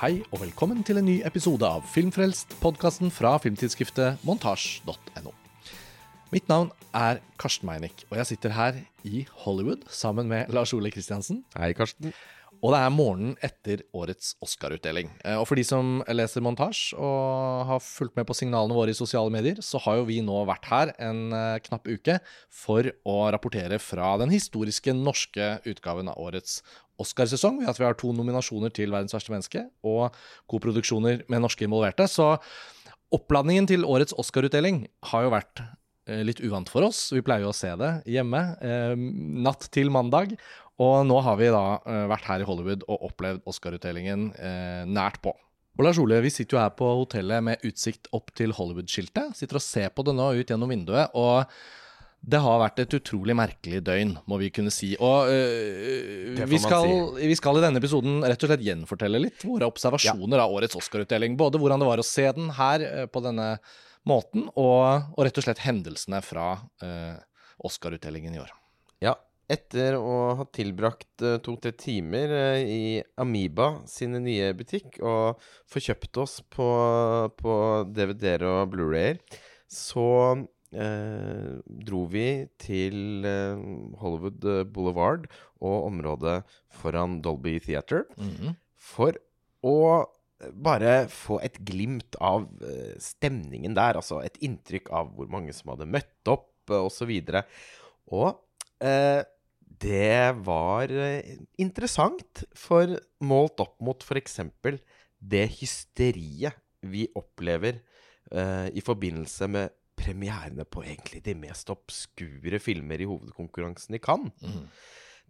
Hei og velkommen til en ny episode av Filmfrelst, podkasten fra filmtidsskriftet montasj.no. Mitt navn er Karsten Meinick, og jeg sitter her i Hollywood sammen med Lars Ole Kristiansen. Hei, Karsten. Og det er morgenen etter årets Oscar-utdeling. Eh, og for de som leser montasj og har fulgt med på signalene våre i sosiale medier, så har jo vi nå vært her en eh, knapp uke for å rapportere fra den historiske norske utgaven av årets Oscarsesong. Ved vi har to nominasjoner til Verdens verste menneske og koproduksjoner med norske involverte. Så oppladningen til årets Oscar-utdeling har jo vært eh, litt uvant for oss. Vi pleier jo å se det hjemme eh, natt til mandag. Og nå har vi da uh, vært her i Hollywood og opplevd Oscar-utdelingen eh, nært på. Og Lars Ole, vi sitter jo her på hotellet med utsikt opp til Hollywood-skiltet. Sitter og ser på det nå ut gjennom vinduet. og det har vært et utrolig merkelig døgn, må vi kunne si. Og uh, vi, skal, si. vi, skal, i denne episoden rett og slett gjenfortelle litt våre observasjoner ja. av årets Oscar-utdeling. Både hvordan det var å se den her på denne måten, og, og rett og slett hendelsene fra Oscar-utdelingen i år. Ja, etter å ha tilbrakt uh, to-tre timer uh, i Amiba sine nye butikk og få kjøpt oss på, på DVD-er og Blu-rayer, så uh, dro vi til Hollywood Boulevard og området foran Dolby Theater mm -hmm. for å bare få et glimt av stemningen der. Altså et inntrykk av hvor mange som hadde møtt opp, osv. Og, så og eh, det var eh, interessant, for målt opp mot f.eks. det hysteriet vi opplever eh, i forbindelse med premierene på egentlig de mest obskure filmer i hovedkonkurransen i Cannes. Mm.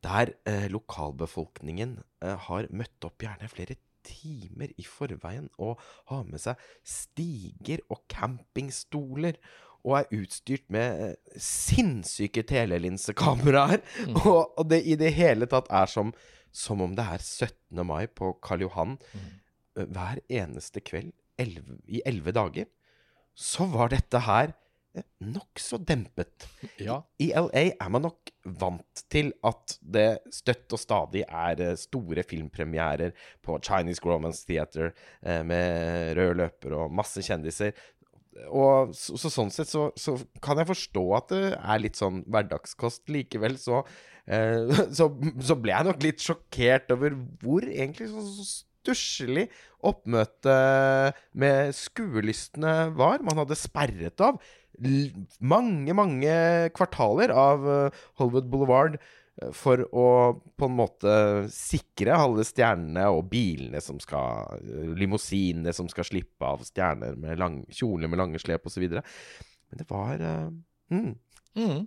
Der eh, lokalbefolkningen eh, har møtt opp gjerne flere timer i forveien og har med seg stiger og campingstoler og er utstyrt med eh, sinnssyke telelinsekameraer. Mm. Og, og, det i det hele tatt er som, som om det er 17. mai på Karl Johan mm. Eh, hver eneste kveld 11, i elleve dager. Så var dette her eh, nokså dempet. Ja. I LA er man nok vant til at det støtt og stadig er store filmpremierer på Chinese Romance Theater med rød løper og masse kjendiser og så, så, sånn sett så, så, kan jeg forstå at det er litt sånn hverdagskost. Likevel så, eh, så, så, ble jeg nok litt sjokkert over hvor egentlig så stusslig oppmøte med skuelystne var. Man hadde sperret av mange, mange kvartaler av eh, Hollywood Boulevard for å på en måte sikre alle stjernene og bilene som skal Limousinene som skal slippe av stjerner med lang, kjoler med lange slep osv. Men det var uh, mm. Mm.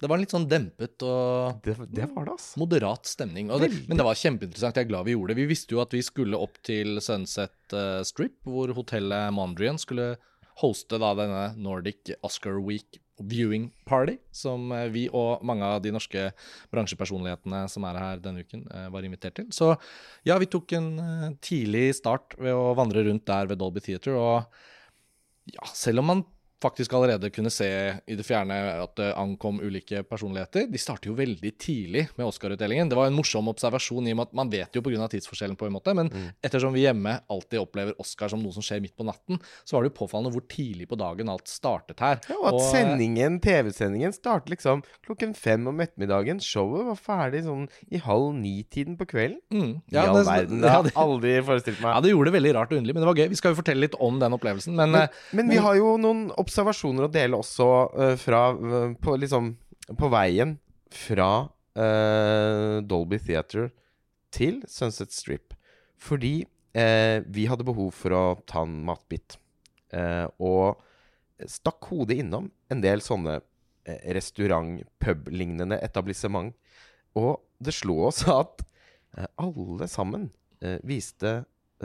Det var en litt sånn dempet og det, det var det, altså. moderat stemning. Det, men det var kjempeinteressant. Jeg er glad vi gjorde det. Vi visste jo at vi skulle opp til Sunset uh, Strip, hvor hotellet Mondrian skulle hoste da denne Nordic Oscar Week viewing party, som eh, vi og mange av de norske bransjepersonlighetene som er her denne uken, eh, var invitert til. Så ja, vi tok en eh, tidlig start ved å vandre rundt der ved Dolby Theater. Og ja, selv om man faktisk allerede kunne se i det fjerne at det ankom ulike personligheter. De starter jo veldig tidlig med Oscar-utdelingen. Det var en morsom observasjon i og med at man vet jo pga. tidsforskjellen, på en måte, men mm. ettersom vi hjemme alltid opplever Oscar som noe som skjer midt på natten, så var det jo påfallende hvor tidlig på dagen alt startet her. Ja, og at og, sendingen, TV-sendingen startet liksom klokken fem om ettermiddagen. Showet var ferdig sånn i halv ni-tiden på kvelden. Mm. Ja, I all det, verden. Det hadde jeg aldri forestilt meg. Ja, det gjorde det veldig rart og underlig, men det var gøy. Vi skal jo fortelle litt om den opplevelsen, men Men, eh, men vi har jo noen observasjoner å dele også uh, fra uh, på, liksom, på veien fra uh, Dolby Theater til Sunset Strip. Fordi vi hadde behov for å ta en matbit. og stakk hodet innom en del sånne restaurant-pub-lignende etablissement. Og det slo oss at alle sammen viste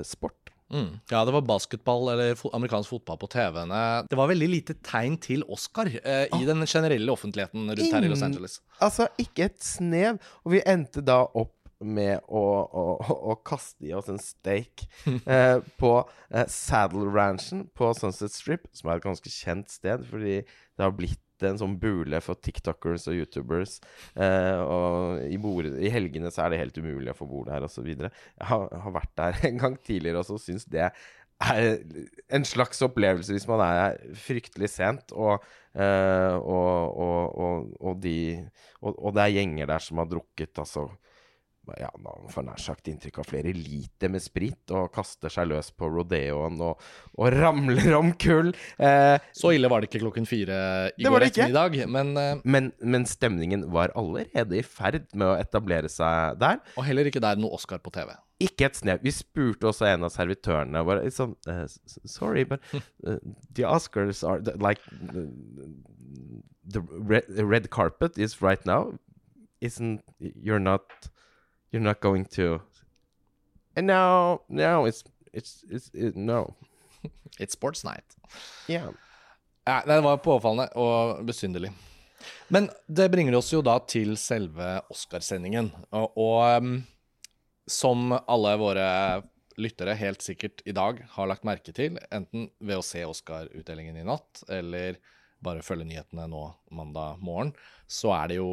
sport. Mm. Ja, det var basketball eller amerikansk fotball på TV-ene. Det var veldig lite tegn til Oscar eh, i ah. den generelle offentligheten rundt her i Los Angeles. Altså, ikke et snev. Og vi endte da opp med å, å, å kaste i oss en steak eh, på eh, Saddle Ranchen på Sunset Strip, som er et ganske kjent sted, fordi det har blitt en sånn bule for tiktokers og youtubers. Eh, og i, bord, i, helgene så er det helt umulig å få bord der, osv. Jeg har, har vært der en gang tidligere og syns det er en slags opplevelse hvis man er fryktelig sent, og, eh, og, og, og, de, det er gjenger der som har drukket altså ja, man får nær sagt inntrykk av flere liter med sprit, og kaster seg løs på rodeoen og, og ramler om kull. Eh, så ille var det ikke klokken fire i går ettermiddag, men, eh, men Men stemningen var allerede i ferd med å etablere seg der. Og heller ikke der noe Oscar på TV. Ikke et snev. Vi spurte også en av servitørene bare, sånn, uh, Sorry, but uh, the Oscars are the, like the, the red, red carpet is right now. Isn't You're not You're not going to. And now, now it's it's it's it, no. It's sports night. Yeah. Ja, det var påfallende og besynderlig. Men det bringer oss jo da til selve Oscarsendingen. Og, og um, som alle våre lyttere helt sikkert i dag har lagt merke til, enten ved å se Oscar-utdelingen i natt, eller bare følge nyhetene nå mandag morgen, så er det jo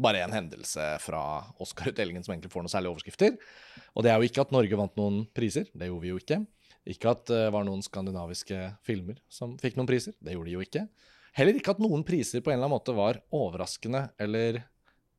bare en hendelse fra Oscar-utdelingen som egentlig får noen særlige overskrifter. Og det er jo ikke at Norge vant noen priser, det gjorde vi jo ikke. Ikke at det var noen skandinaviske filmer som fikk noen priser, det gjorde de jo ikke. Heller ikke at noen priser på en eller annen måte var overraskende eller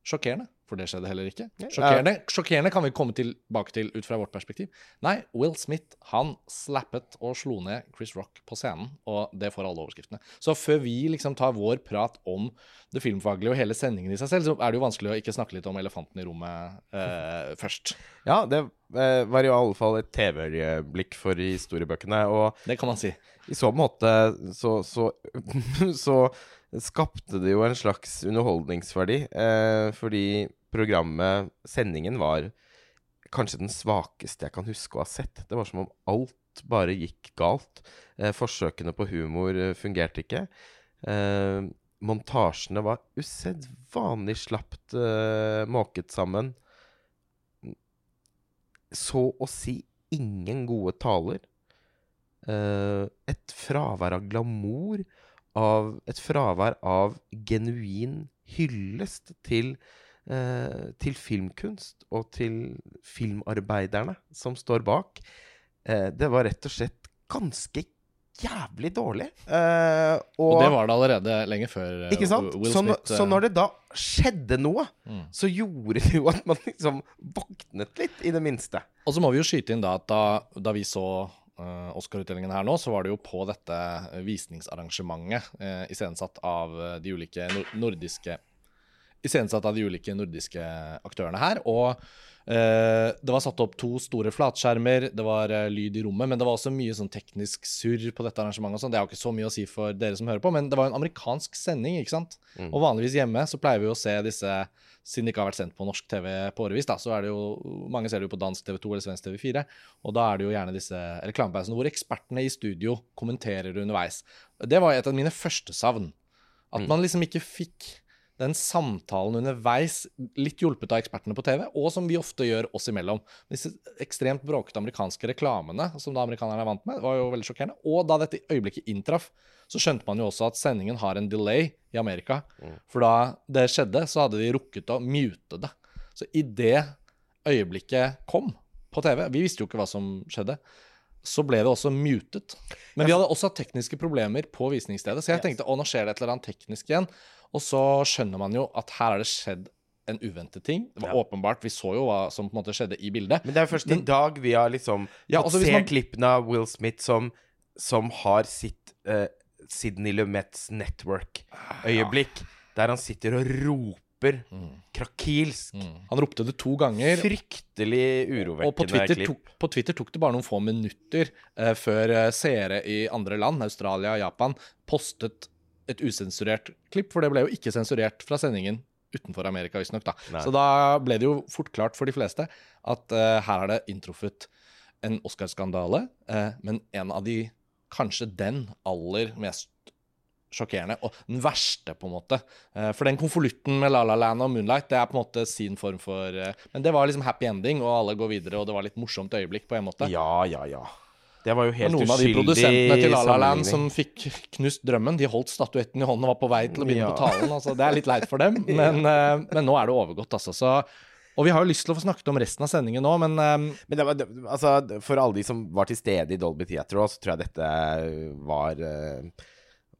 sjokkerende. For det skjedde heller ikke. Sjokkerende, sjokkerende kan vi komme tilbake til ut fra vårt perspektiv. Nei, Will Smith han slappet og slo ned Chris Rock på scenen, og det får alle overskriftene. Så før vi liksom tar vår prat om det filmfaglige og hele sendingen i seg selv, så er det jo vanskelig å ikke snakke litt om elefanten i rommet eh, først. Ja, det eh, var i alle fall et TV-øyeblikk for historiebøkene, og Det kan man si. I så måte så, så, så skapte det jo en slags underholdningsverdi. Eh, fordi programmet, sendingen, var kanskje den svakeste jeg kan huske å ha sett. Det var som om alt bare gikk galt. Eh, forsøkene på humor eh, fungerte ikke. Eh, montasjene var usedvanlig slapt eh, måket sammen. Så å si ingen gode taler. Eh, et fravær av glamour av et fravær av genuin hyllest til, eh, til filmkunst og til filmarbeiderne som står bak. Eh, det var rett og slett ganske jævlig dårlig. Eh, og, og, det var det allerede lenge før uh, ikke sant? Will Smith. Så, så, eh, når det da skjedde noe, mm. så gjorde det jo at man liksom våknet litt, i det minste. Og så må vi jo skyte inn da at da, da vi så uh, Oscar-utdelingen her nå, så var det jo på dette visningsarrangementet uh, iscenesatt av de ulike nordiske Iscenesatt av de ulike nordiske aktørene her. Og eh, det var satt opp to store flatskjermer, det var eh, lyd i rommet, men det var også mye sånn teknisk surr på dette arrangementet. Sånn. Det er jo ikke så mye å si for dere som hører på, men det var en amerikansk sending, ikke sant? Mm. Og vanligvis hjemme så pleier vi å se disse siden det ikke har vært sendt på norsk TV på årevis, da, så er det jo Mange ser det jo på dansk TV2 eller svensk TV4. Og da er det jo gjerne disse reklamepausene hvor ekspertene i studio kommenterer underveis. Det var et av mine første savn. At mm. man liksom ikke fikk den samtalen underveis, litt hjulpet av ekspertene på TV, og som vi ofte gjør oss imellom. Disse ekstremt bråkete amerikanske reklamene som da amerikanerne er vant med, var jo veldig sjokkerende. Og da dette øyeblikket inntraff, så skjønte man jo også at sendingen har en delay i Amerika. Mm. For da det skjedde, så hadde de rukket å mute det. Så i det øyeblikket kom på TV Vi visste jo ikke hva som skjedde så ble det også mutet. Men vi hadde også hatt tekniske problemer på visningsstedet. Så jeg tenkte å, nå skjer det et eller annet teknisk igjen. Og så skjønner man jo at her er det skjedd en uventet ting. Det var ja. åpenbart, Vi så jo hva som på en måte skjedde i bildet. Men det er først i dag vi har liksom ja, fått se man... klippene av Will Smith som, som har sitt uh, Sydney Lumets Network-øyeblikk, ja. der han sitter og roper mm. krakilsk. Mm. Han ropte det to ganger. Fryktelig urovekkende og på Twitter, klipp. Tok, på Twitter tok det bare noen få minutter uh, før uh, seere i andre land, Australia og Japan, postet et usensurert klipp, for det ble jo ikke sensurert fra sendingen utenfor Amerika, visstnok. Da. Så da ble det jo fort klart for de fleste at uh, her har det inntruffet en Oscar-skandale, uh, men en av de Kanskje den aller mest sjokkerende, og den verste, på en måte. Uh, for den konvolutten med La La Land og Moonlight, det er på en måte sin form for Men det var liksom happy ending, og alle går videre, og det var litt morsomt øyeblikk, på en måte. Ja, ja, ja. Det var jo helt noen av de produsentene til La La Land som fikk knust drømmen, de holdt statuetten i hånden og var på vei til å begynne Ja. på talen. Altså, det er litt leit for dem, men, eh, men nå er det overgått, altså. Så, og vi har jo lyst til å få snakket om resten av sendingen nå, men eh, Men det var, det, altså, for alle de som var til stede i Dolby Theatre òg, så tror jeg dette var uh,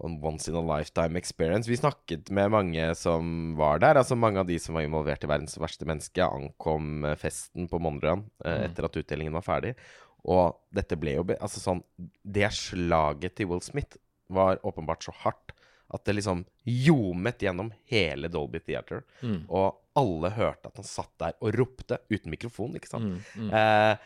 en once in a lifetime experience. Vi snakket med mange som var der. Altså Mange av de som var involvert i Verdens verste menneske, ankom festen på Mondrian eh, Mm. etter at utdelingen var ferdig. Og dette ble jo Altså sånn Det slaget til Will Smith var åpenbart så hardt at det liksom ljomet gjennom hele Dolby Theater. mm, Og alle hørte at han satt der og ropte uten mikrofon, ikke sant? mm, mm. Eh,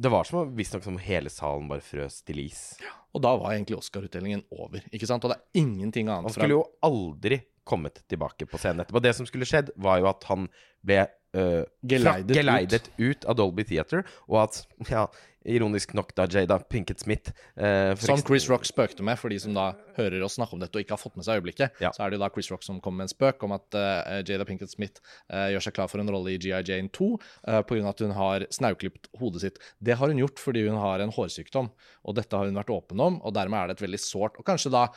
det var som om- visstnok som hele salen bare frøs til is. Og da var egentlig Oscar-utdelingen over, ikke sant? Og det er ingenting Han annet fra skulle jo aldri kommet tilbake på scenen etterpå. Det som skulle skjedd, var jo at han ble eh, Geleidet geleidet ut. av Dolby Theater, og at, ja, ironisk nok da Jada Pinkett Smith uh, Som Chris Rock spøkte med, for de som da hører oss snakke om dette og ikke har fått med seg øyeblikket. Ja. Så er det da Chris Rock som kommer med en spøk om at uh, Jada Pinkett Smith gjør seg klar for en rolle i GI Jane 2 uh, pga. at hun har snauklipt hodet sitt. Det har hun gjort fordi hun har en hårsykdom, og dette har hun vært åpen om, og dermed er det et veldig sårt og kanskje da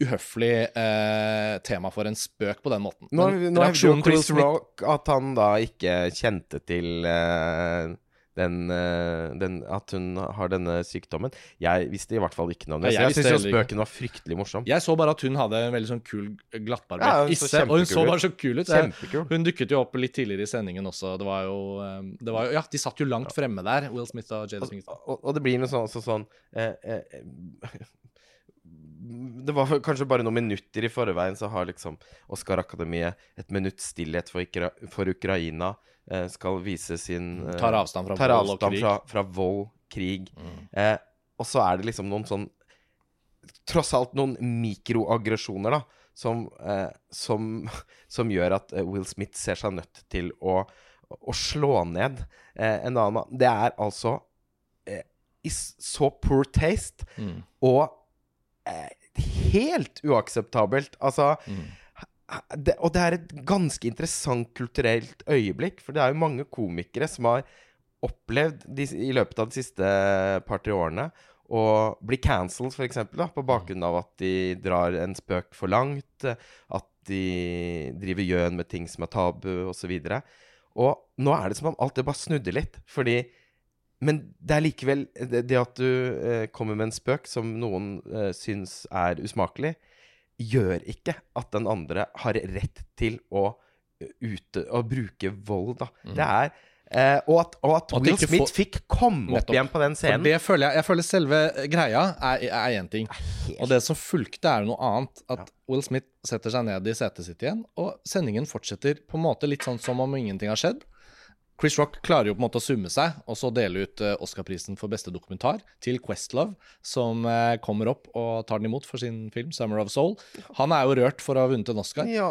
uhøflig eh, tema for en spøk på den måten. Nå, Men nå hevder jo Chris Smith- Rock at han da ikke kjente til eh, den, eh, den At hun har denne sykdommen. Jeg visste i hvert fall ikke noe om det. Nei, Så jeg jeg syns spøken var fryktelig morsom. Jeg så bare at hun hadde en veldig sånn kul, glattbarbert Ja, isse. Og hun så bare så kul ut. Kjempekul. Hun dukket jo opp litt tidligere i sendingen også. Det var jo, eh, det var jo Ja, de satt jo langt fremme der, Will Smith og Jade Smith. Og, og det blir noe sånn, også sånn eh, eh, eh, Det var kanskje bare noen minutter i forveien, så har liksom Oscar-akademiet et minutts stillhet for, Ikra for Ukraina. Eh, skal vise sin eh, Tar avstand fra tar vold og krig. Fra, fra vold, krig. Mm. Eh, og så er det liksom noen sånn Tross alt noen mikroaggresjoner, da, som, eh, som, som gjør at eh, Will Smith ser seg nødt til å, å slå ned eh, en annen mann. Det er altså i så poor taste Mm. og eh, helt uakseptabelt. Altså Mm. det, og det er et ganske interessant kulturelt øyeblikk, for det er jo mange komikere som har opplevd de, i løpet av de siste par-tre årene å bli cancelled, f.eks., på bakgrunn av at de drar en spøk for langt, at de driver gjøn med ting som er tabu, osv. Og, og nå er det som om alt det bare snudde litt, fordi men det er likevel Det, det at du eh, kommer med en spøk som noen eh, syns er usmakelig, gjør ikke at den andre har rett til å, eh, ute, å bruke vold, da. Det er eh, Og at, og at at Will Smith får... fikk komme Nettopp. opp igjen på den scenen. det føler jeg Jeg føler selve greia er én ting. helt- Og det som fulgte, er noe annet. At Ja. Will Smith setter seg ned i setet sitt igjen, og sendingen fortsetter på en måte litt sånn som om ingenting har skjedd. Chris Rock klarer jo på en måte å summe seg, og så dele ut eh, Oscar-prisen for beste dokumentar til Questlove, som eh, kommer opp og tar den imot for sin film 'Summer of Soul'. Han er jo rørt for å ha vunnet en Oscar. Ja.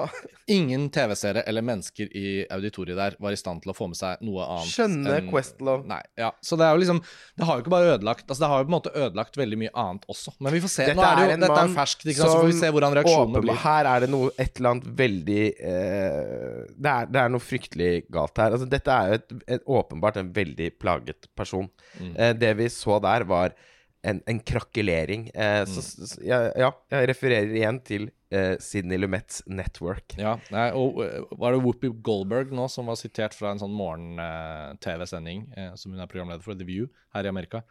Ingen TV-seere eller mennesker i auditoriet der var i stand til å få med seg noe annet. Skjønner enn- Questlove. Nei, ja. Så det er jo liksom Det har jo ikke bare ødelagt Altså det har jo på en måte ødelagt veldig mye annet også. Men vi får se. Dette Nå er det jo, en dette er ferskt, ikke sant? så får vi se hvordan reaksjonene Åpenbar- blir. Her er det noe et eller annet veldig eh, det, er, det er noe fryktelig galt her. Altså, dette er jo et, et, åpenbart en veldig plaget person. Mm. Eh, det vi så der, var en, en krakelering. Eh, Mm. så, ja, ja, jeg refererer igjen til eh, Sidney Lumets Network. Ja, nei, og eh, Var det Whoopi Goldberg nå som var sitert fra en sånn morgen-TV-sending eh, som hun er programleder for, The View, her i Amerika,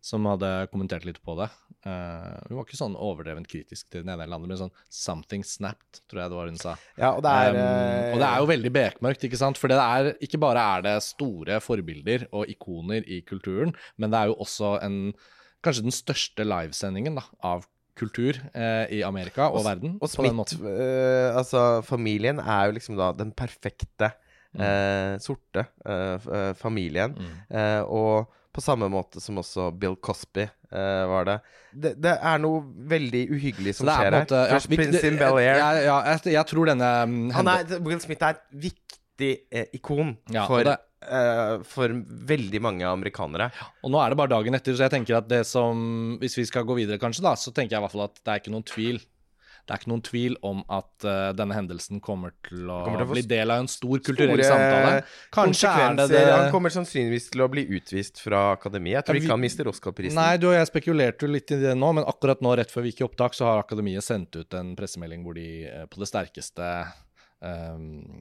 som hadde kommentert litt på det. Uh, hun var ikke sånn overdrevent kritisk til den ene eller andre, men sånn 'something snapped', tror jeg det var hun sa. Ja, og det er Um, og det er jo veldig bekmørkt, ikke sant? For det er, ikke bare er det store forbilder og ikoner i kulturen, men det er jo også en Kanskje den største livesendingen da, av kultur eh, i Amerika og, verden. Og på den Smith, eh, altså familien er jo liksom da den perfekte eh, sorte uh, familien. Mm. Og på samme måte som også Bill Cosby uh, var det. det. Det er noe veldig uhyggelig som er skjer her. ja, Prince in Bel-Air. Ja, ja, jeg, jeg tror denne um, Han er, Will Smith er et viktig eh, ikon Ja, for, det- eh, for veldig mange amerikanere. Og nå er det bare dagen etter, så jeg tenker at det som Hvis vi skal gå videre, kanskje, da, så tenker jeg i hvert fall at det er ikke noen tvil. Det er ikke noen tvil om at uh, denne hendelsen kommer til å, Kommer til å bli del av en stor kulturell samtale. Kanskje er det det. Han kommer sannsynligvis til å bli utvist fra akademiet. Jeg tror ikke han mister Oscar-prisen. Nei, du og jeg spekulerte jo litt i det nå, men akkurat nå, rett før vi gikk i opptak, så har Akademiet sendt ut en pressemelding hvor de eh, på det sterkeste eh,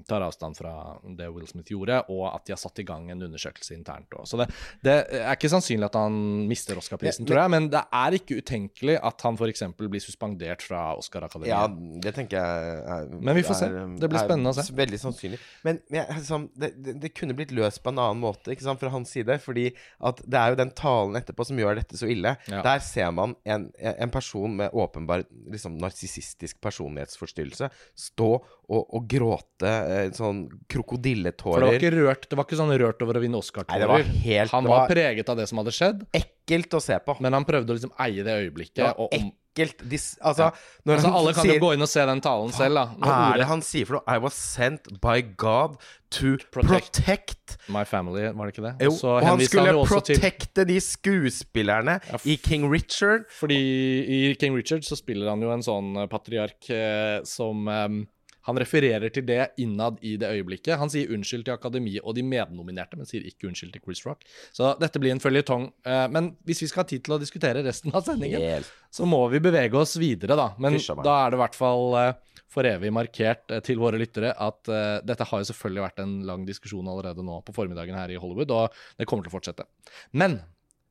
tar avstand fra det Will Smith gjorde, og at de har satt i gang en undersøkelse internt òg. Så det, det er ikke sannsynlig at han mister Oscar-prisen, tror jeg, men det er ikke utenkelig at han f.eks. blir suspendert fra Oscar-akademiet. Ja, det tenker jeg er, Men vi får se. er, Det blir spennende å se. Veldig sannsynlig. Men liksom, det, det, det kunne blitt løst på en annen måte ikke sant, fra hans side. Fordi at det er jo den talen etterpå som gjør dette så ille. Ja. Der ser man en, en person med åpenbar liksom, narsissistisk personlighetsforstyrrelse stå og, og gråte sånn krokodilletårer. For det var ikke rørt Det var ikke sånn rørt over å vinne Oscar-tårer. det var helt Han var var preget av det som hadde skjedd, ekkelt å se på. men han prøvde å liksom eie det øyeblikket. Det og om, ekkelt. De, altså, når altså, alle kan sier jo gå inn og se den talen selv, da. Hva er det han sier for noe? I was sent by God to Protect. protect. My Family, var det ikke det? Jo, og han skulle han til de skuespillerne Ja, i King Richard. Fordi i King Richard så spiller han jo en sånn eh, patriark eh, som eh, Han refererer til det innad i det øyeblikket. Han sier unnskyld til Akademiet og de mednominerte, men sier ikke unnskyld til Chris Rock. Så dette blir en føljetong. Eh, men hvis vi skal ha tid til å diskutere resten av sendingen, Helt. så må vi bevege oss videre, da. Men da er det i hvert fall eh, for evig markert eh, til våre lyttere at dette har jo selvfølgelig vært en lang diskusjon allerede nå på formiddagen her i Hollywood, og det kommer til å fortsette. Men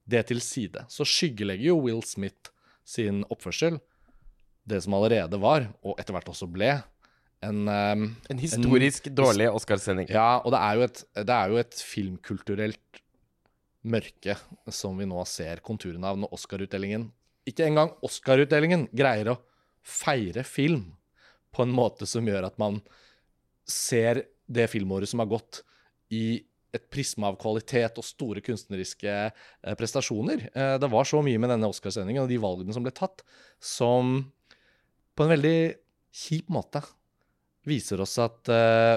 det til side, så skyggelegger jo Will Smith sin oppførsel det som allerede var, og etter hvert også ble, en um, En historisk dårlig Oscarsending. ja, og det er jo et, det er jo et filmkulturelt mørke som vi nå ser konturene av når Oscar-utdelingen Ikke engang Oscar-utdelingen greier å feire film på en måte som gjør at man ser det filmåret som har gått, i et prisme av kvalitet og store kunstneriske eh, prestasjoner. Eh, det var så mye med denne Oscarsendingen og de valgene som ble tatt, som på en veldig kjip måte viser oss at eh,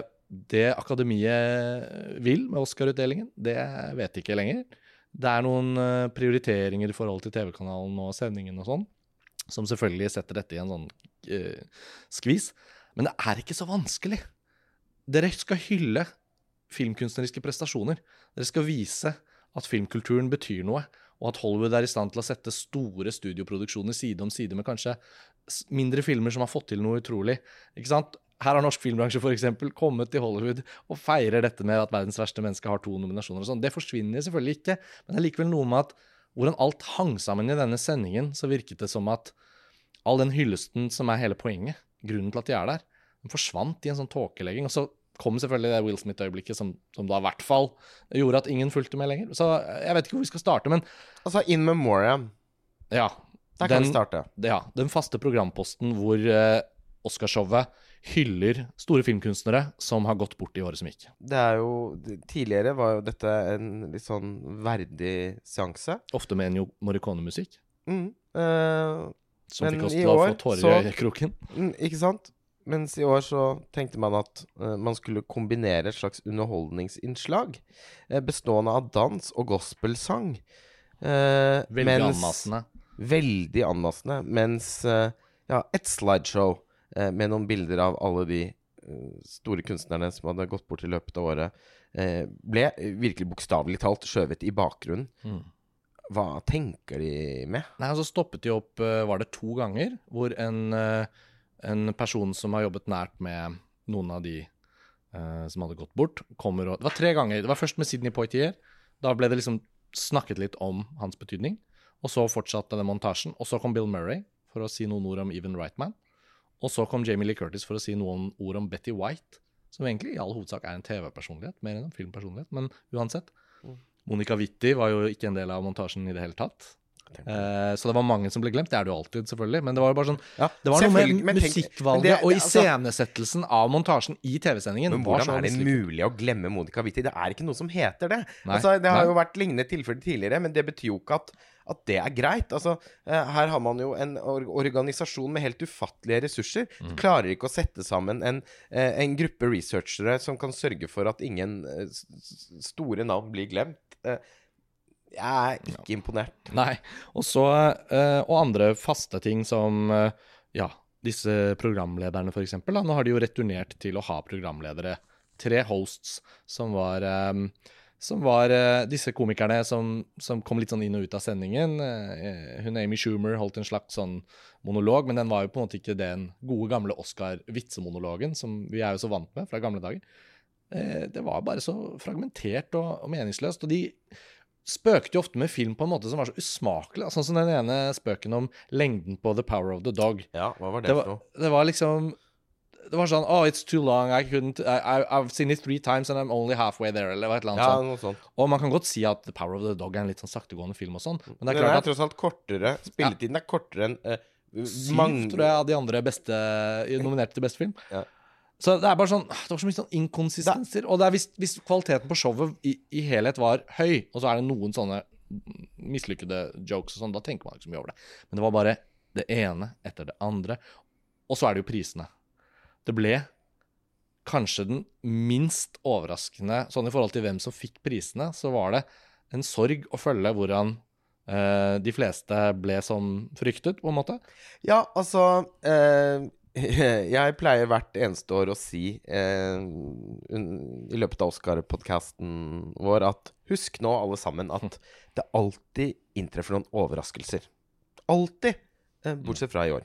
det Akademiet vil med Oscar-utdelingen, det vet de ikke lenger. Det er noen eh, prioriteringer i forhold til TV-kanalen og sendingen og sånn, som selvfølgelig setter dette i en sånn uh, skvis. Men det er ikke så vanskelig. Dere skal hylle filmkunstneriske prestasjoner. Dere skal vise at filmkulturen betyr noe, og at Hollywood er i stand til å sette store studioproduksjoner side om side med kanskje mindre filmer som har fått til noe utrolig. Ikke sant? Her har norsk filmbransje for eksempel kommet til Hollywood og feirer dette med at verdens verste menneske har to nominasjoner. og sånn. Det forsvinner selvfølgelig ikke, men det er likevel noe med at hvordan alt hang sammen i denne sendingen, så virket det som at all den hyllesten som er hele poenget, grunnen til at de er der, den forsvant i en sånn tåkelegging. Og så kom selvfølgelig det Will Smith-øyeblikket som, som da i hvert fall gjorde at ingen fulgte med lenger. Så jeg vet ikke hvor vi skal starte, men Altså, in memoriam. ja. Der kan Den, vi starte. ja, den faste programposten hvor uh, Oscarshowet hyller store filmkunstnere som har gått bort i året som gikk. Det er jo Tidligere var jo dette en litt sånn verdig seanse. Ofte med Ennio Morricone-musikk, Mm. Eh, som fikk oss til å få tårer i øyekroken. mm, ikke sant? Mens i år så tenkte man at uh, man skulle kombinere et slags underholdningsinnslag uh, bestående av dans og gospelsang. Uh, Veldig mens- anmassende. Veldig anmassende. Mens ja, et slideshow eh, med noen bilder av alle de eh, store kunstnerne som hadde gått bort i løpet av året, eh, ble virkelig bokstavelig talt skjøvet i bakgrunnen. Mm. Hva tenker de med? Nei, altså så stoppet de opp, eh, var det to ganger, hvor en, eh, en person som har jobbet nært med noen av de eh, som hadde gått bort, kommer og Det var tre ganger. Det var først med Sidney Poitier. Da ble det liksom snakket litt om hans betydning. Og så fortsatte den montasjen. Og så kom Bill Murray for å si noen ord om Even Rightman. Og så kom Jamie Lee Curtis for å si noen ord om Betty White, som egentlig i all hovedsak er en TV-personlighet, mer enn en filmpersonlighet, men uansett. Mm. Monica Witti var jo ikke en del av montasjen i det hele tatt. Eh, så det var mange som ble glemt. Det er det jo alltid, selvfølgelig. Men det var jo bare sånn Ja, Det var noe med musikkvalget men det- og det- altså- iscenesettelsen av montasjen i TV-sendingen. Men hvordan er det mulig å glemme Monica Witti? Det er ikke noe som heter det. Nei, Altså, det har nei. jo vært lignende tilfeller tidligere, men det betyr jo ikke at, at det er greit. Altså, eh, her har man jo en organisasjon med helt ufattelige ressurser. Mm. Klarer ikke å sette sammen en, eh, en gruppe researchere som kan sørge for at ingen eh, store navn blir glemt. Jeg er ikke imponert. Nei. Og så eh, Og andre faste ting som Ja. disse programlederne, f.eks. Nå har de jo returnert til å ha programledere. Tre hosts som var som var uh, disse komikerne som, som, kom litt sånn inn og ut av sendingen. Uh, hun Amy Schumer holdt en slags sånn monolog, men den var jo på en måte ikke den gode, gamle Oscar-vitsemonologen som vi er jo så vant med fra gamle dager. Uh, det var bare så fragmentert og, og, meningsløst. Og de spøkte jo ofte med film på en måte som var så usmakelig. Sånn som den ene spøken om lengden på The Power of the Dog. Ja, hva var det, for noe? Det var liksom det var sånn Oh, it's too long. I couldn't I, I've seen it three times and I'm only halfway there. Eller et eller annet ja, sånt. Noe sånt. Og man kan godt si at The Power of the Dog er en litt sånn saktegående film og sånn. Men det er klart Den er tross alt kortere. Spilletiden ja. er kortere enn uh, Syv, mange... tror jeg, av de andre beste nominerte til beste film. Ja. Så det er bare sånn Det var så mye sånn inkonsistenser. Og det er hvis, hvis, kvaliteten på showet i, i, helhet var høy, og så er det noen sånne mislykkede jokes og sånn, da tenker man ikke så mye over det. Men det var bare det ene etter det andre. Og så er det jo prisene. Det ble kanskje den minst overraskende Sånn i forhold til hvem som fikk prisene, så var det en sorg å følge hvordan eh, de fleste ble som fryktet, på en måte. Ja, altså eh, Jeg pleier hvert eneste år å si eh, i løpet av Oscar-podkasten vår at husk nå, alle sammen, at det alltid inntreffer noen overraskelser. Alltid! Eh, bortsett fra i år.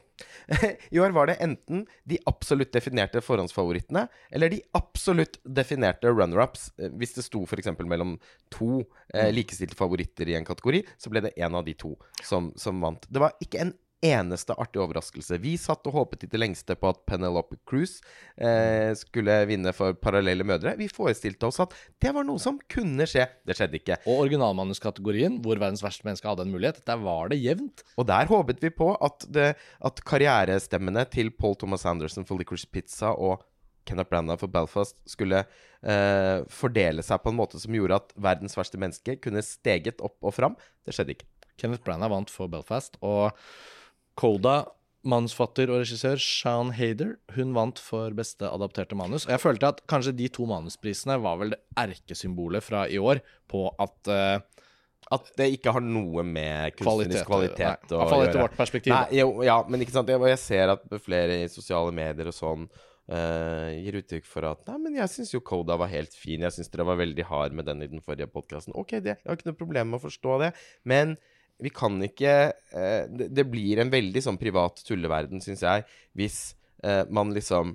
I år var det enten de absolutt definerte forhåndsfavorittene eller de absolutt definerte runner-ups. Eh, hvis det sto f.eks. mellom to eh, mm. likestilte favoritter i en kategori, så ble det én av de to som, som vant. Det var ikke en eneste artig overraskelse. Vi satt og håpet i det lengste på at Penelope Cruise eh, skulle vinne for Parallelle mødre. Vi forestilte oss at det var noe som kunne skje. Det skjedde ikke. Og originalmanuskategorien, hvor verdens verste menneske hadde en mulighet, der var det jevnt. Og der håpet vi på at, det, at karrierestemmene til Paul Thomas Anderson for Licorice Pizza og Kenneth Branagh for Belfast skulle eh, fordele seg på en måte som gjorde at verdens verste menneske kunne steget opp og fram. Det skjedde ikke. Kenneth Branagh vant for Belfast, og Koda, manusfatter og regissør Sean Hader, hun vant for beste adapterte manus. Og jeg følte at kanskje de to manusprisene var vel det erkesymbolet fra i år på at uh, at det ikke har noe med kunstnerisk kvalitet, kvalitet å gjøre. etter vårt perspektiv. Nei, jo, ja, men ikke sant. Jeg, jeg, ser at flere i sosiale medier og sånn uh, gir uttrykk for at Nei, men jeg syns jo Koda var helt fin. Jeg syns dere var veldig hard med den i den forrige podkasten. Ok, det, jeg har ikke noe problem med å forstå det. Men vi kan ikke eh, det, det, blir en veldig sånn privat tulleverden, syns jeg, hvis eh, man liksom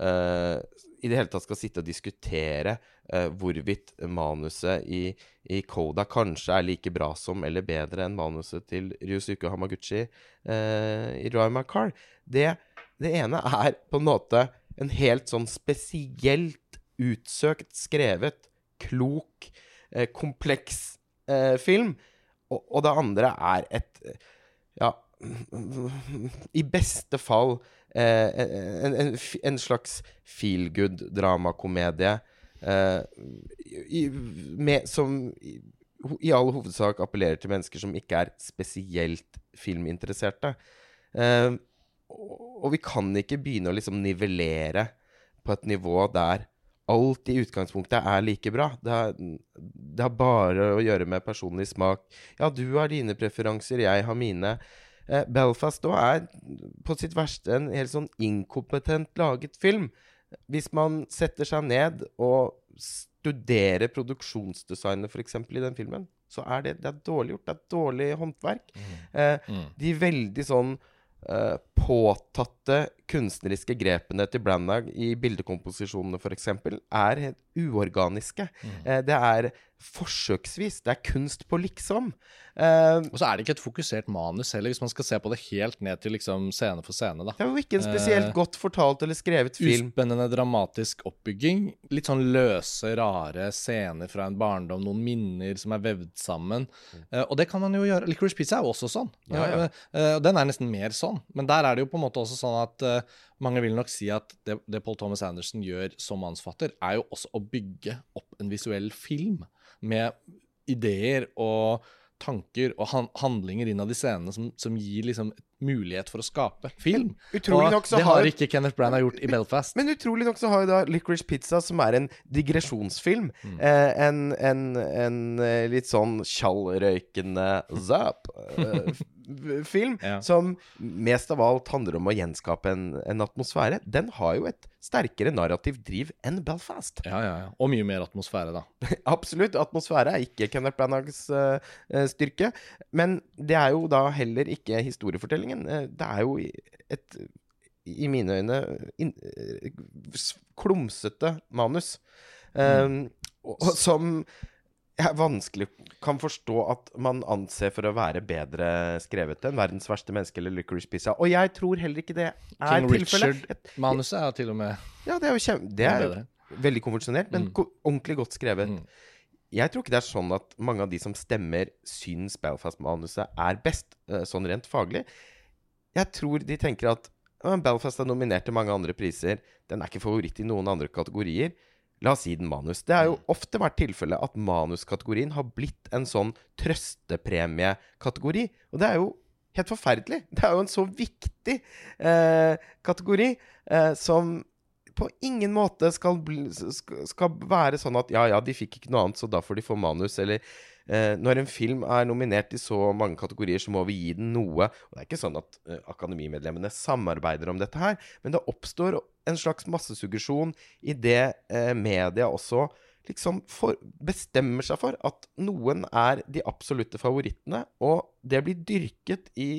eh, i det hele tatt skal sitte og diskutere eh, hvorvidt manuset i, i, Koda kanskje er like bra som eller bedre enn manuset til Ryusuke Hamaguchi eh, i Drive My Car. Det, det ene er på en måte en helt sånn spesielt utsøkt skrevet, klok, kompleks film og, det andre er et Ja, i beste fall eh, en, en, en, slags feel good-dramakomedie eh, som i, i all hovedsak appellerer til mennesker som ikke er spesielt filminteresserte. Eh, og vi kan ikke begynne å liksom nivellere på et nivå der alt i utgangspunktet er like bra. Det har, det har, bare å gjøre med personlig smak. Ja, du har dine preferanser, jeg har mine. Eh, Belfast da er på sitt verste en helt sånn inkompetent laget film. Hvis man setter seg ned og studerer produksjonsdesignet f.eks. i den filmen, så er det, det er dårlig gjort. Det er dårlig håndverk. Mm. Eh, mm. De veldig sånn uh, påtatte kunstneriske grepene til Branagh i bildekomposisjonene f.eks. er helt uorganiske. Mm. Uh, det er forsøksvis. Det er kunst på liksom. Uh, og så er det ikke et fokusert manus heller, hvis man skal se på det helt ned til liksom scene for scene. Da. Det er jo ikke en spesielt uh, godt fortalt eller skrevet film. Uspennende dramatisk oppbygging. Litt sånn løse, rare scener fra en barndom. Noen minner som er vevd sammen. Mm. Uh, og det kan man jo gjøre. Licorice Pizza er jo også sånn. Ja, ja. den er nesten mer sånn. Men der er det jo på en måte også sånn at mange vil nok si at det, det Paul Thomas Anderson gjør som mannsfatter, er jo også å bygge opp en visuell film med ideer og tanker og handlinger innad i scenene som, som gir liksom mulighet for å skape film. Utrolig og det har ikke Kenneth Branagh gjort i Belfast. Men, utrolig nok så har jo da Licorice Pizza, som er en digresjonsfilm, mm. eh, en, en, en, eh, litt sånn tjallrøykende zap. Film Ja. som mest av alt handler om å gjenskape en, en atmosfære, den har jo et sterkere narrativ driv enn Belfast. Ja, ja, ja. Og mye mer atmosfære, da. Absolutt. Atmosfære er ikke Kenneth Branaghs eh, styrke. Men det er jo da heller ikke historiefortellingen. Eh, det er jo et, i mine øyne, eh, klumsete manus. Eh, og, og som jeg vanskelig kan forstå at man anser for å være bedre skrevet enn 'Verdens verste menneske' eller 'Licorice Pizza'. Og jeg tror heller ikke det er King tilfellet. Richard-manuset er til og med Ja, det er jo kjem... Det er veldig konvensjonelt, men Mm. ordentlig godt skrevet. Mm. Jeg tror ikke det er sånn at mange av de som stemmer, syns Belfast-manuset er best, eh, sånn rent faglig. Jeg tror de tenker at Belfast er nominert til mange andre priser. Den er ikke favoritt i noen andre kategorier. La oss si den manus. Det har jo ofte vært tilfellet at manuskategorien har blitt en sånn trøstepremiekategori. Og det er jo helt forferdelig. Det er jo en så viktig eh, kategori eh, som på ingen måte skal, bli, skal, være sånn at ja, ja, de fikk ikke noe annet, så da får de få manus, eller Når en film er nominert i så mange kategorier, så må vi gi den noe. Og det er ikke sånn at eh, akademimedlemmene samarbeider om dette her, men det oppstår en slags massesuggesjon i det eh, media også liksom for, bestemmer seg for at noen er de absolutte favorittene, og det blir dyrket i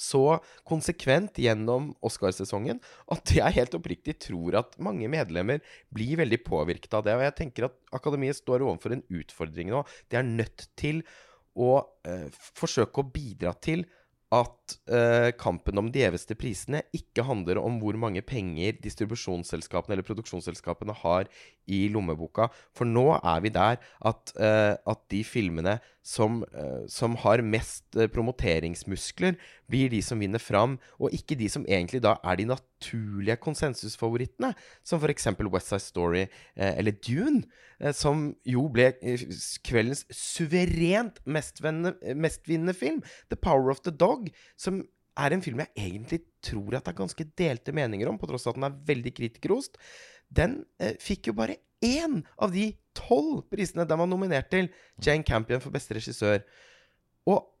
så konsekvent gjennom Oscarsesongen at jeg helt oppriktig tror at mange medlemmer blir veldig påvirket av det. Og jeg tenker at Akademiet står overfor en utfordring nå. De er nødt til å eh, forsøke å bidra til at eh, kampen om de gjeveste prisene ikke handler om hvor mange penger distribusjonsselskapene eller produksjonsselskapene har i lommeboka. For nå er vi der at, eh, at de filmene som, eh, som har mest eh, promoteringsmuskler, blir de som vinner fram, og ikke de som egentlig da er de naturlige konsensusfavorittene, som f.eks. West Side Story eh, eller Dune, eh, som jo ble eh, kveldens suverent mestvinnende, film. The Power of the Dog, som er en film jeg egentlig tror at det er ganske delte meninger om, på tross av at den er veldig kritikerrost. Den eh, fikk jo bare én av de tolv prisene den var nominert til. Jane Campion for beste regissør. Og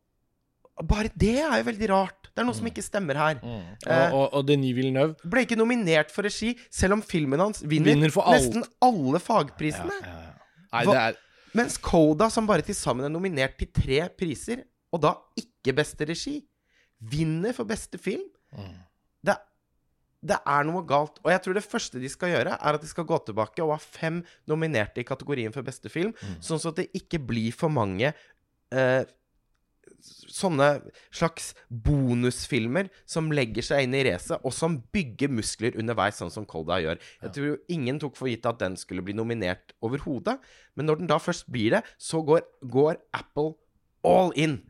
bare det er jo veldig rart. Det er noe som ikke stemmer her. Mm. Eh, Og, og, og Denis Villeneuve Ble ikke nominert for regi, selv om filmen hans vinner, Vinner nesten alle fagprisene. Ja, ja, ja. Nei, Hva- det er Mens Coda, som bare til sammen er nominert til tre priser, og da ikke beste regi, vinner for beste film. Mm. Det, det er noe galt. Og jeg tror det første de skal gjøre, er at de skal gå tilbake og ha fem nominerte i kategorien for beste film, Mm. sånn at det ikke blir for mange eh, sånne slags bonusfilmer som legger seg inn i racet, og som bygger muskler underveis, sånn som Kolda gjør. Jeg tror jo ingen tok for gitt at den skulle bli nominert overhodet, men når den da først blir det, så går, går Apple all in.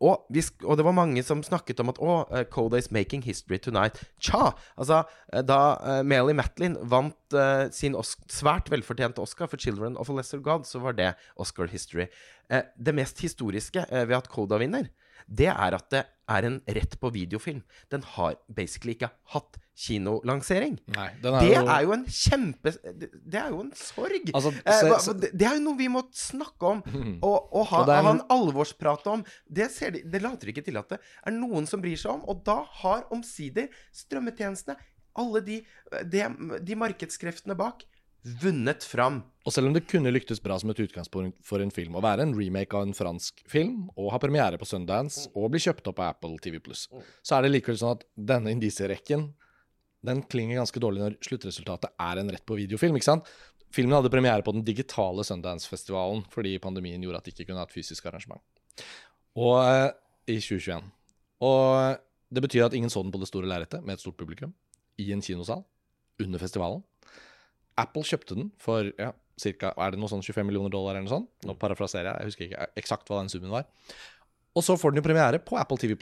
Og, vi, og det var mange som snakket om at å, eh, Coda is making history tonight. Tja! Altså, eh, da uh, Melly Matlin vant uh, sin svært velfortjente Oscar for 'Children of a Lesser God', så var det Oscar history. Uh, det mest historiske uh, ved at Coda vinner, det er at det er en rett på videofilm. Den har basically ikke hatt kinolansering. Nei, den er Det jo er jo en kjempe Det er jo en sorg. Altså, Eh, se- se- det, er jo noe vi må snakke om og, og ha, Og er ha en- alvorsprat om. Det, ser de, det later ikke til at det er noen som bryr seg om. Og da har omsider strømmetjenestene, alle de, de, de markedskreftene bak, vunnet fram. Og selv om det kunne lyktes bra som et utgangspunkt for en film å være en remake av en fransk film, og ha premiere på Sundance, og bli kjøpt opp av Apple TV så er det likevel sånn at denne indisierekken den klinger ganske dårlig når sluttresultatet er en rett på videofilm. ikke sant? Filmen hadde premiere på den digitale Sundance-festivalen fordi pandemien gjorde at de ikke kunne ha et fysisk arrangement. Og eh, i 2021. Og det betyr at ingen så den på det store lerretet med et stort publikum i en kinosal under festivalen. Apple kjøpte den for ja, cirka, er det noe sånn 25 millioner dollar eller noe sånt? Nå parafraserer jeg, jeg husker ikke eksakt hva den summen var. Og så får den jo premiere på Apple TV+.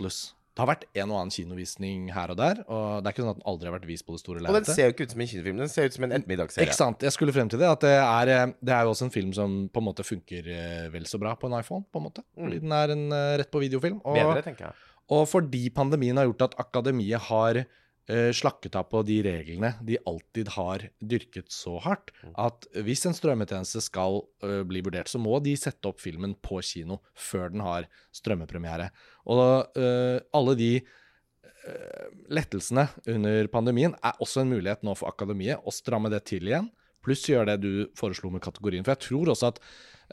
Det har vært en og annen kinovisning her og der, og det er ikke sånn at den aldri har vært vist på det store Og den ser jo ikke ut som en kinofilm, den ser ut som en ettermiddagsserie. Ikke sant. Jeg skulle frem til det. At det er, eh, det er jo også en film som på en måte funker eh, vel så bra på en iPhone, på en måte. Fordi den er en eh, rett på videofilm. Og, Bedre, tenker jeg. og fordi pandemien har gjort at akademiet har slakket av på de reglene de alltid har dyrket så hardt, Mm. at hvis en strømmetjeneste skal eh, bli vurdert, så må de sette opp filmen på kino før den har strømmepremiere. Og uh, alle de uh, lettelsene under pandemien er også en mulighet nå for Akademiet å stramme det til igjen, pluss gjøre det du foreslo med kategorien. For jeg tror også at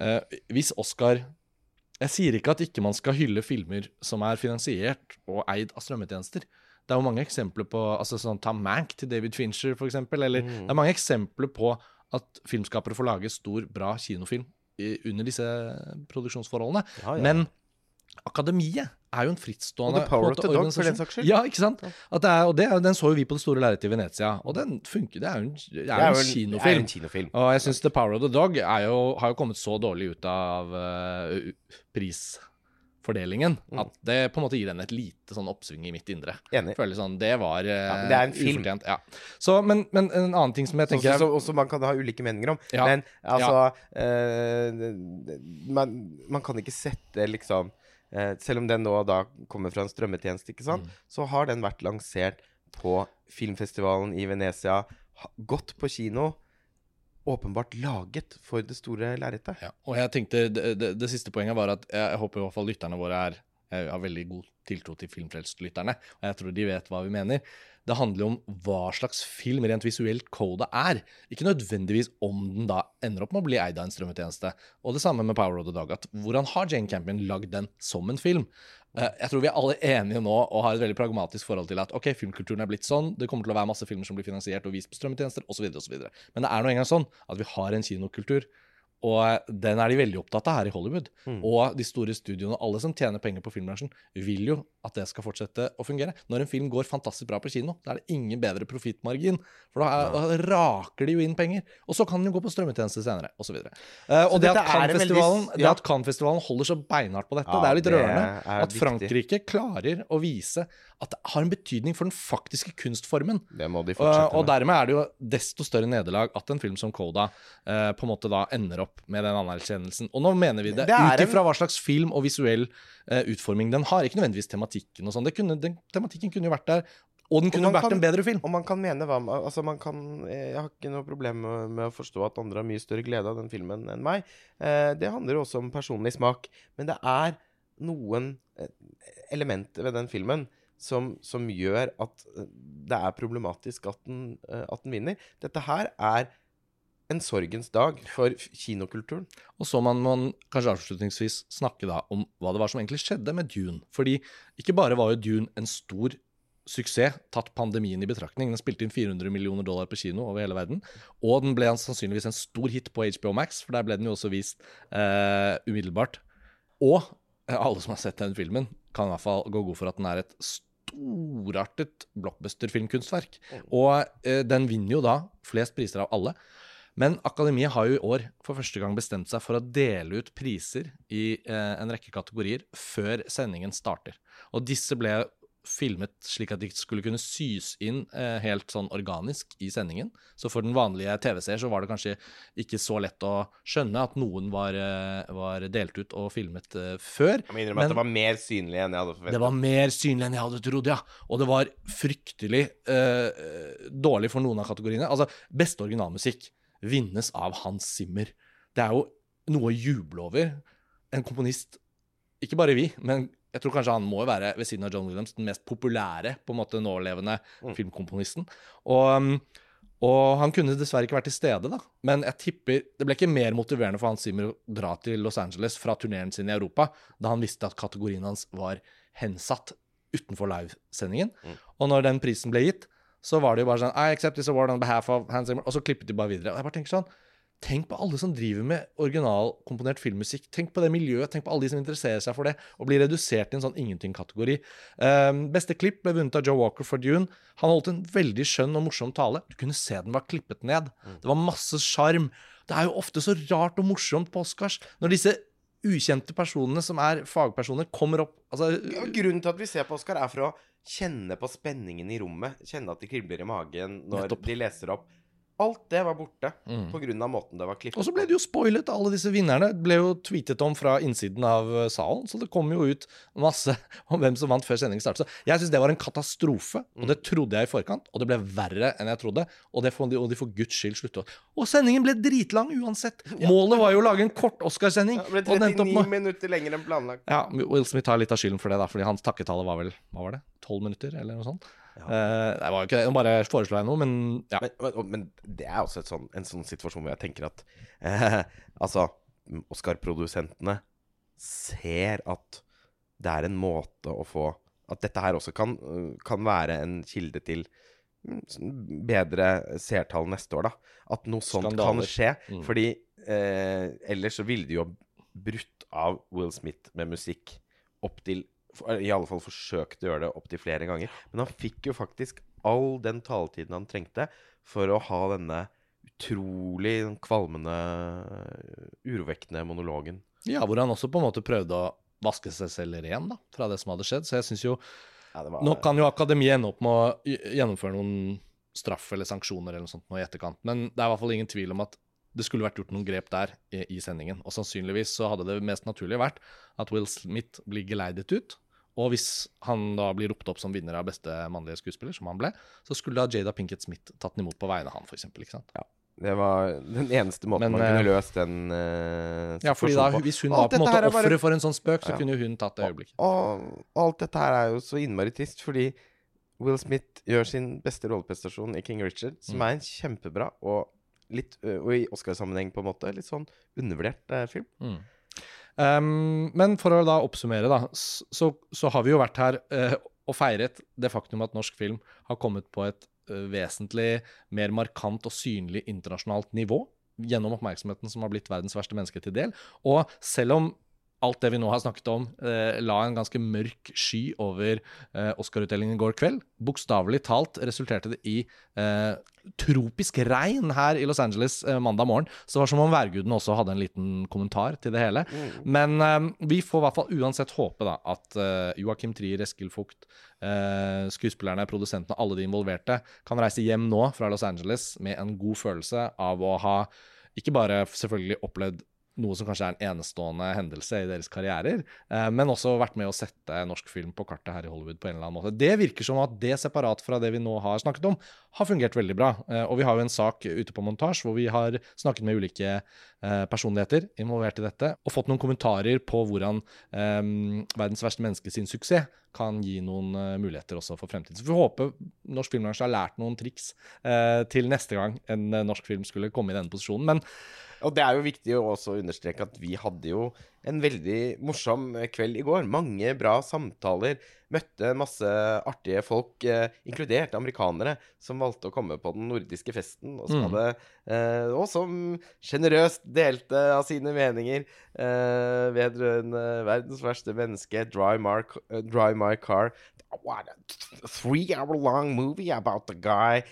eh, hvis Oscar Jeg sier ikke at ikke man skal hylle filmer som er finansiert og eid av strømmetjenester. Det er jo mange eksempler på altså sånn Ta Mank til David Fincher, for eksempel. Eller Mm. det er mange eksempler på at filmskapere får lage stor, bra kinofilm i, under disse produksjonsforholdene. Ja, ja. Men Akademiet er jo en frittstående Og The Power of the Dog, for den organisasjon. saks skyld. Ja, ikke sant? Det er, og det, er- den så jo vi på det store lerretet i Venezia, og den funker. Det er jo en, det er Det jo jo en Det er kinofilm. en kinofilm. Og jeg syns The Power of the Dog er jo, har jo kommet så dårlig ut av uh, prisfordelingen Mm. at det på en måte gir den et lite sånn oppsving i mitt indre. Enig. Føler sånn, Det var uh, ja, det er en film. ufortjent. Ja. Så, men, men en annen ting som jeg Sånn tenker som også man kan ha ulike meninger om. Ja. Men altså eh, man, man kan ikke sette liksom eh, Selv om den nå da kommer fra en strømmetjeneste, ikke sant, Mm. så har den vært lansert på filmfestivalen i Venezia, gått på kino. Åpenbart laget for det store lerretet. Ja, og jeg tenkte, det, det, det siste poenget var at jeg håper i hvert fall lytterne våre er Jeg har veldig god tiltro til filmfrelst-lytterne, og jeg tror de vet hva vi mener. Det handler om hva slags film rent visuelt Coda er. Ikke nødvendigvis om den da ender opp med å bli eid av en strømmetjeneste. Og det samme med Power of the Dog. at Hvordan har Jane Campion lagd den som en film? Eh, Jeg tror vi er alle enige nå og har et veldig pragmatisk forhold til at ok, filmkulturen er blitt sånn, det kommer til å være masse filmer som blir finansiert og vist på strømmetjenester osv. Men det er nå engang sånn at vi har en kinokultur. Og den er de veldig opptatt av her i Hollywood. Mm. Og de store studioene, alle som tjener penger på filmbransjen, vil jo at det skal fortsette å fungere. Når en film går fantastisk bra på kino, da er det ingen bedre profittmargin. For da, er, da raker de jo inn penger. Og så kan den jo gå på strømmetjeneste senere, osv. Uh, og det at, dette er en veldig- Cannes-festivalen, det ja. at Cannes-festivalen holder så beinhardt på dette, Ja, det er litt rørende. er At viktig. Frankrike klarer å vise at det har en betydning for den faktiske kunstformen. Det må de Og, fortsette og med. dermed er det jo desto større nederlag at en film som Coda uh, på en måte da ender opp med den anerkjennelsen. Og nå mener vi det, Det ut ifra hva slags film og visuell uh, utforming den har. Ikke nødvendigvis tematikken og sånn. Tematikken kunne jo vært der, og den kunne og vært kan- en bedre film. Og man kan mene hva Altså, man kan Jeg har ikke noe problem med, å forstå at andre har mye større glede av den filmen enn meg. Eh, det handler jo også om personlig smak. Men det er noen eh, elementer ved den filmen som, som gjør at eh, det er problematisk at den, eh, at den vinner. Dette her er en sorgens dag for kinokulturen. Og så må man kanskje avslutningsvis snakke da om hva det var som egentlig skjedde med Dune. Fordi ikke bare var jo Dune en stor suksess, tatt pandemien i betraktning. Den spilte inn 400 millioner dollar på kino over hele verden. Og den ble sannsynligvis en stor hit på HBO Max, for der ble den jo også vist eh, umiddelbart. Og eh, alle som har sett den filmen, kan i hvert fall gå god for at den er et storartet blockbuster-filmkunstverk. Og eh, den vinner jo da flest priser av alle. Men Akademiet har jo i år for første gang bestemt seg for å dele ut priser i eh, en rekke kategorier før sendingen starter. Og disse ble filmet slik at de skulle kunne sys inn eh, helt sånn organisk i sendingen. Så for den vanlige TV-seer så var det kanskje ikke så lett å skjønne at noen var, eh, var delt ut og filmet før. Jeg må innrømme Men- at det var mer synlig enn jeg hadde forventet. Det var mer synlig enn jeg hadde trodd, ja. Og det var fryktelig eh, dårlig for noen av kategoriene. Altså, beste originalmusikk vinnes av Hans Zimmer. Det er jo noe å juble over. En komponist Ikke bare vi, men jeg tror kanskje han må være, ved siden av John Williams, den mest populære på en måte nålevende Mm. filmkomponisten. Og, um, og han kunne dessverre ikke vært til stede, da. Men jeg tipper det ble ikke mer motiverende for Hans Zimmer å dra til Los Angeles fra turneren sin i Europa, da han visste at kategorien hans var hensatt utenfor livesendingen. Mm. Og når den prisen ble gitt, så var det jo bare sånn I accept this award on behalf of Hans Zimmer. Og så klippet de bare videre. Og jeg bare tenker sånn Tenk på alle som driver med originalkomponert filmmusikk. Tenk på det miljøet, tenk på alle de som interesserer seg for det, og blir redusert til en sånn ingenting-kategori. Um, beste klipp ble vunnet av Joe Walker for Dune. Han holdt en veldig skjønn og morsom tale. Du kunne se den var klippet ned. Det var masse sjarm. Det er jo ofte så rart og morsomt på Oscars når disse ukjente personene som er fagpersoner, kommer opp altså, Grunnen til at vi ser på Oscar, er for å kjenne på spenningen i rommet. Kjenne at det kribler i magen når Nettopp. de leser opp Alt det var borte Mm. på av måten det var klippet Og så ble det jo spoilet. Alle disse vinnerne ble jo tweetet om fra innsiden av eh, salen. Så det kom jo ut masse om hvem som vant før sendingen startet. Så jeg syns det var en katastrofe, og det trodde jeg i forkant. Og det ble verre enn jeg trodde. Og, det får de, og de for guds skyld slutte Og sendingen ble dritlang uansett! Målet var jo å lage en kort Oscarsending. Ja, det ble det endte opp 39 med minutter lenger enn planlagt. ja, Will Smith tar litt av skylden for det, da, fordi hans takketale var vel hva var det, tolv minutter, eller noe sånt. Eh, det var jo ikke det, nå bare foreslår jeg noe, men ja. Men, men, men det er også sånn, en sånn situasjon hvor jeg tenker at eh, Altså, Oscar-produsentene ser at det er en måte å få At dette her også kan, øh, kan være en kilde til mm, bedre seertall neste år, da. At noe sånt kan skje. Mm. Fordi eh, ellers så ville de jo brutt av Will Smith med musikk opp til I alle fall forsøkte å gjøre det opptil flere ganger. Men han fikk jo faktisk all den taletiden han trengte for å ha denne utrolig kvalmende, urovekkende monologen. Ja, hvor han også på en måte prøvde å vaske seg selv ren da, fra det som hadde skjedd. Så jeg synes jo Ja, var, Nå kan jo akademiet ende opp med å gjennomføre noen straff eller sanksjoner eller noe sånt nå i etterkant, men det er i hvert fall ingen tvil om at det skulle vært gjort noen grep der i, i sendingen. Og sannsynligvis så hadde det mest naturlige vært at Will Smith blir geleidet ut. Og hvis han da blir ropt opp som vinner av beste mannlige skuespiller, som han ble, så skulle da Jada Pinkett Smith tatt den imot på vegne av han, for eksempel, ikke sant? Ja. det var den eneste måten Men, man kunne eh, løst den uh, Ja, fordi da, hvis hun var på en måte offeret for en sånn spøk, så Ja. kunne hun tatt det øyeblikket. Og, og alt dette her er jo så innmari trist, fordi Will Smith gjør sin beste rolleprestasjon i King Richard, som Mm. er en kjempebra og, litt, og i Oscar-sammenheng på en måte litt sånn undervurdert eh, film. Mm. Um, men for å da oppsummere, da, så, så har vi jo vært her uh, og feiret det faktum at norsk film har kommet på et uh, vesentlig mer markant og synlig internasjonalt nivå gjennom oppmerksomheten som har blitt verdens verste menneske til del. Og selv om alt det vi nå har snakket om, eh, la en ganske mørk sky over eh, Oscar-utdelingen i går kveld. Bokstavelig talt resulterte det i eh, tropisk regn her i Los Angeles eh, mandag morgen. Så det var som om værguden også hadde en liten kommentar til det hele. Men eh, vi får i hvert fall uansett håpe da at eh, Joakim Trier, Eskil Fugt, eh, skuespillerne, produsentene, alle de involverte, kan reise hjem nå fra Los Angeles med en god følelse av å ha ikke bare selvfølgelig opplevd noe som kanskje er en enestående hendelse i deres karrierer, eh, men også vært med å sette norsk film på kartet her i Hollywood på en eller annen måte. Det virker som at det, separat fra det vi nå har snakket om, har fungert veldig bra. Eh, og vi har jo en sak ute på montasje hvor vi har snakket med ulike eh, personligheter involvert i dette, og fått noen kommentarer på hvordan eh, verdens verste menneske sin suksess kan gi noen muligheter også for fremtiden. Så vi håper norsk filmbransje har lært noen triks uh, til neste gang en norsk film skulle komme i denne posisjonen. Men Og det er jo viktig å også understreke at vi hadde jo en veldig morsom eh, kveld i går. Mange bra samtaler. Møtte masse artige folk, eh, inkludert amerikanere, som valgte å komme på den nordiske festen. Og som, Mm. hadde, eh, og som generøst delte av sine meninger eh, vedrørende verdens verste menneske, Dry, Mark, eh, Dry My Car. What a three hour long movie about the guy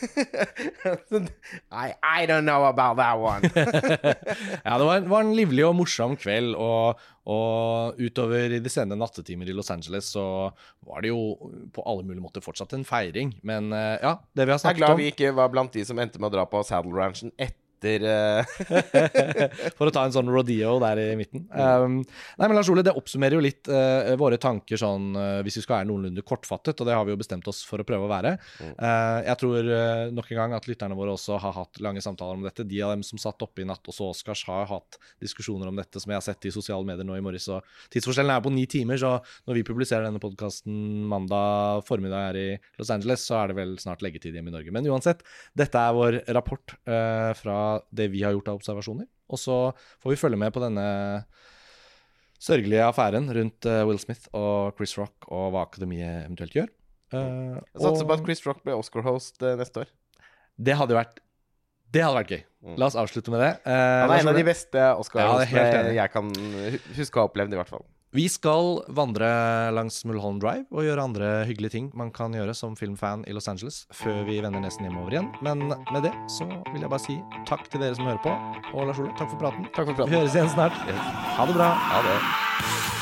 I, I don't know about that one. ja, det var, en- var en livlig og morsom kveld, og, og utover i de sene nattetimer i Los Angeles så var det jo på alle mulige måter fortsatt en feiring. Men eh, ja, det vi har snakket om Jeg er glad om vi ikke var blant de som endte med å dra på Saddle Ranchen etter eh, For å ta en sånn rodeo der i midten. Um, nei, men Lars Ole, det oppsummerer jo litt uh, våre tanker sånn uh, hvis vi skal være noenlunde kortfattet, og det har vi jo bestemt oss for å prøve å være. Uh, jeg tror nok en gang at lytterne våre også har hatt lange samtaler om dette. De av dem som satt oppe i natt, også Oscars, har hatt diskusjoner om dette som jeg har sett i sosiale medier nå i morges. Og tidsforskjellen er på ni timer, så når vi publiserer denne podkasten mandag formiddag her i Los Angeles, så er det vel snart leggetid hjemme i Norge. Men uansett, dette er vår rapport fra det vi har gjort av observasjoner. Og så får vi følge med på denne sørgelige affæren rundt eh, Will Smith og Chris Rock, og hva akademiet eventuelt gjør. Uh, Jeg satser på at Chris Rock blir Oscar-host eh, neste år. det hadde vært Det hadde vært gøy. Mm. La oss avslutte med det. Uh, Han er en av de beste Oscar-hostene ja, jeg kan huske å ha opplevd, i hvert fall. Vi skal vandre langs Mulholland Drive og gjøre andre hyggelige ting man kan gjøre som filmfan i Los Angeles før vi vender nesen hjemover igjen. Men med det så vil jeg bare si takk til dere som hører på. Og Lars Ole, takk for praten. Takk for praten. Vi høres igjen snart. Ha det bra. Ha det.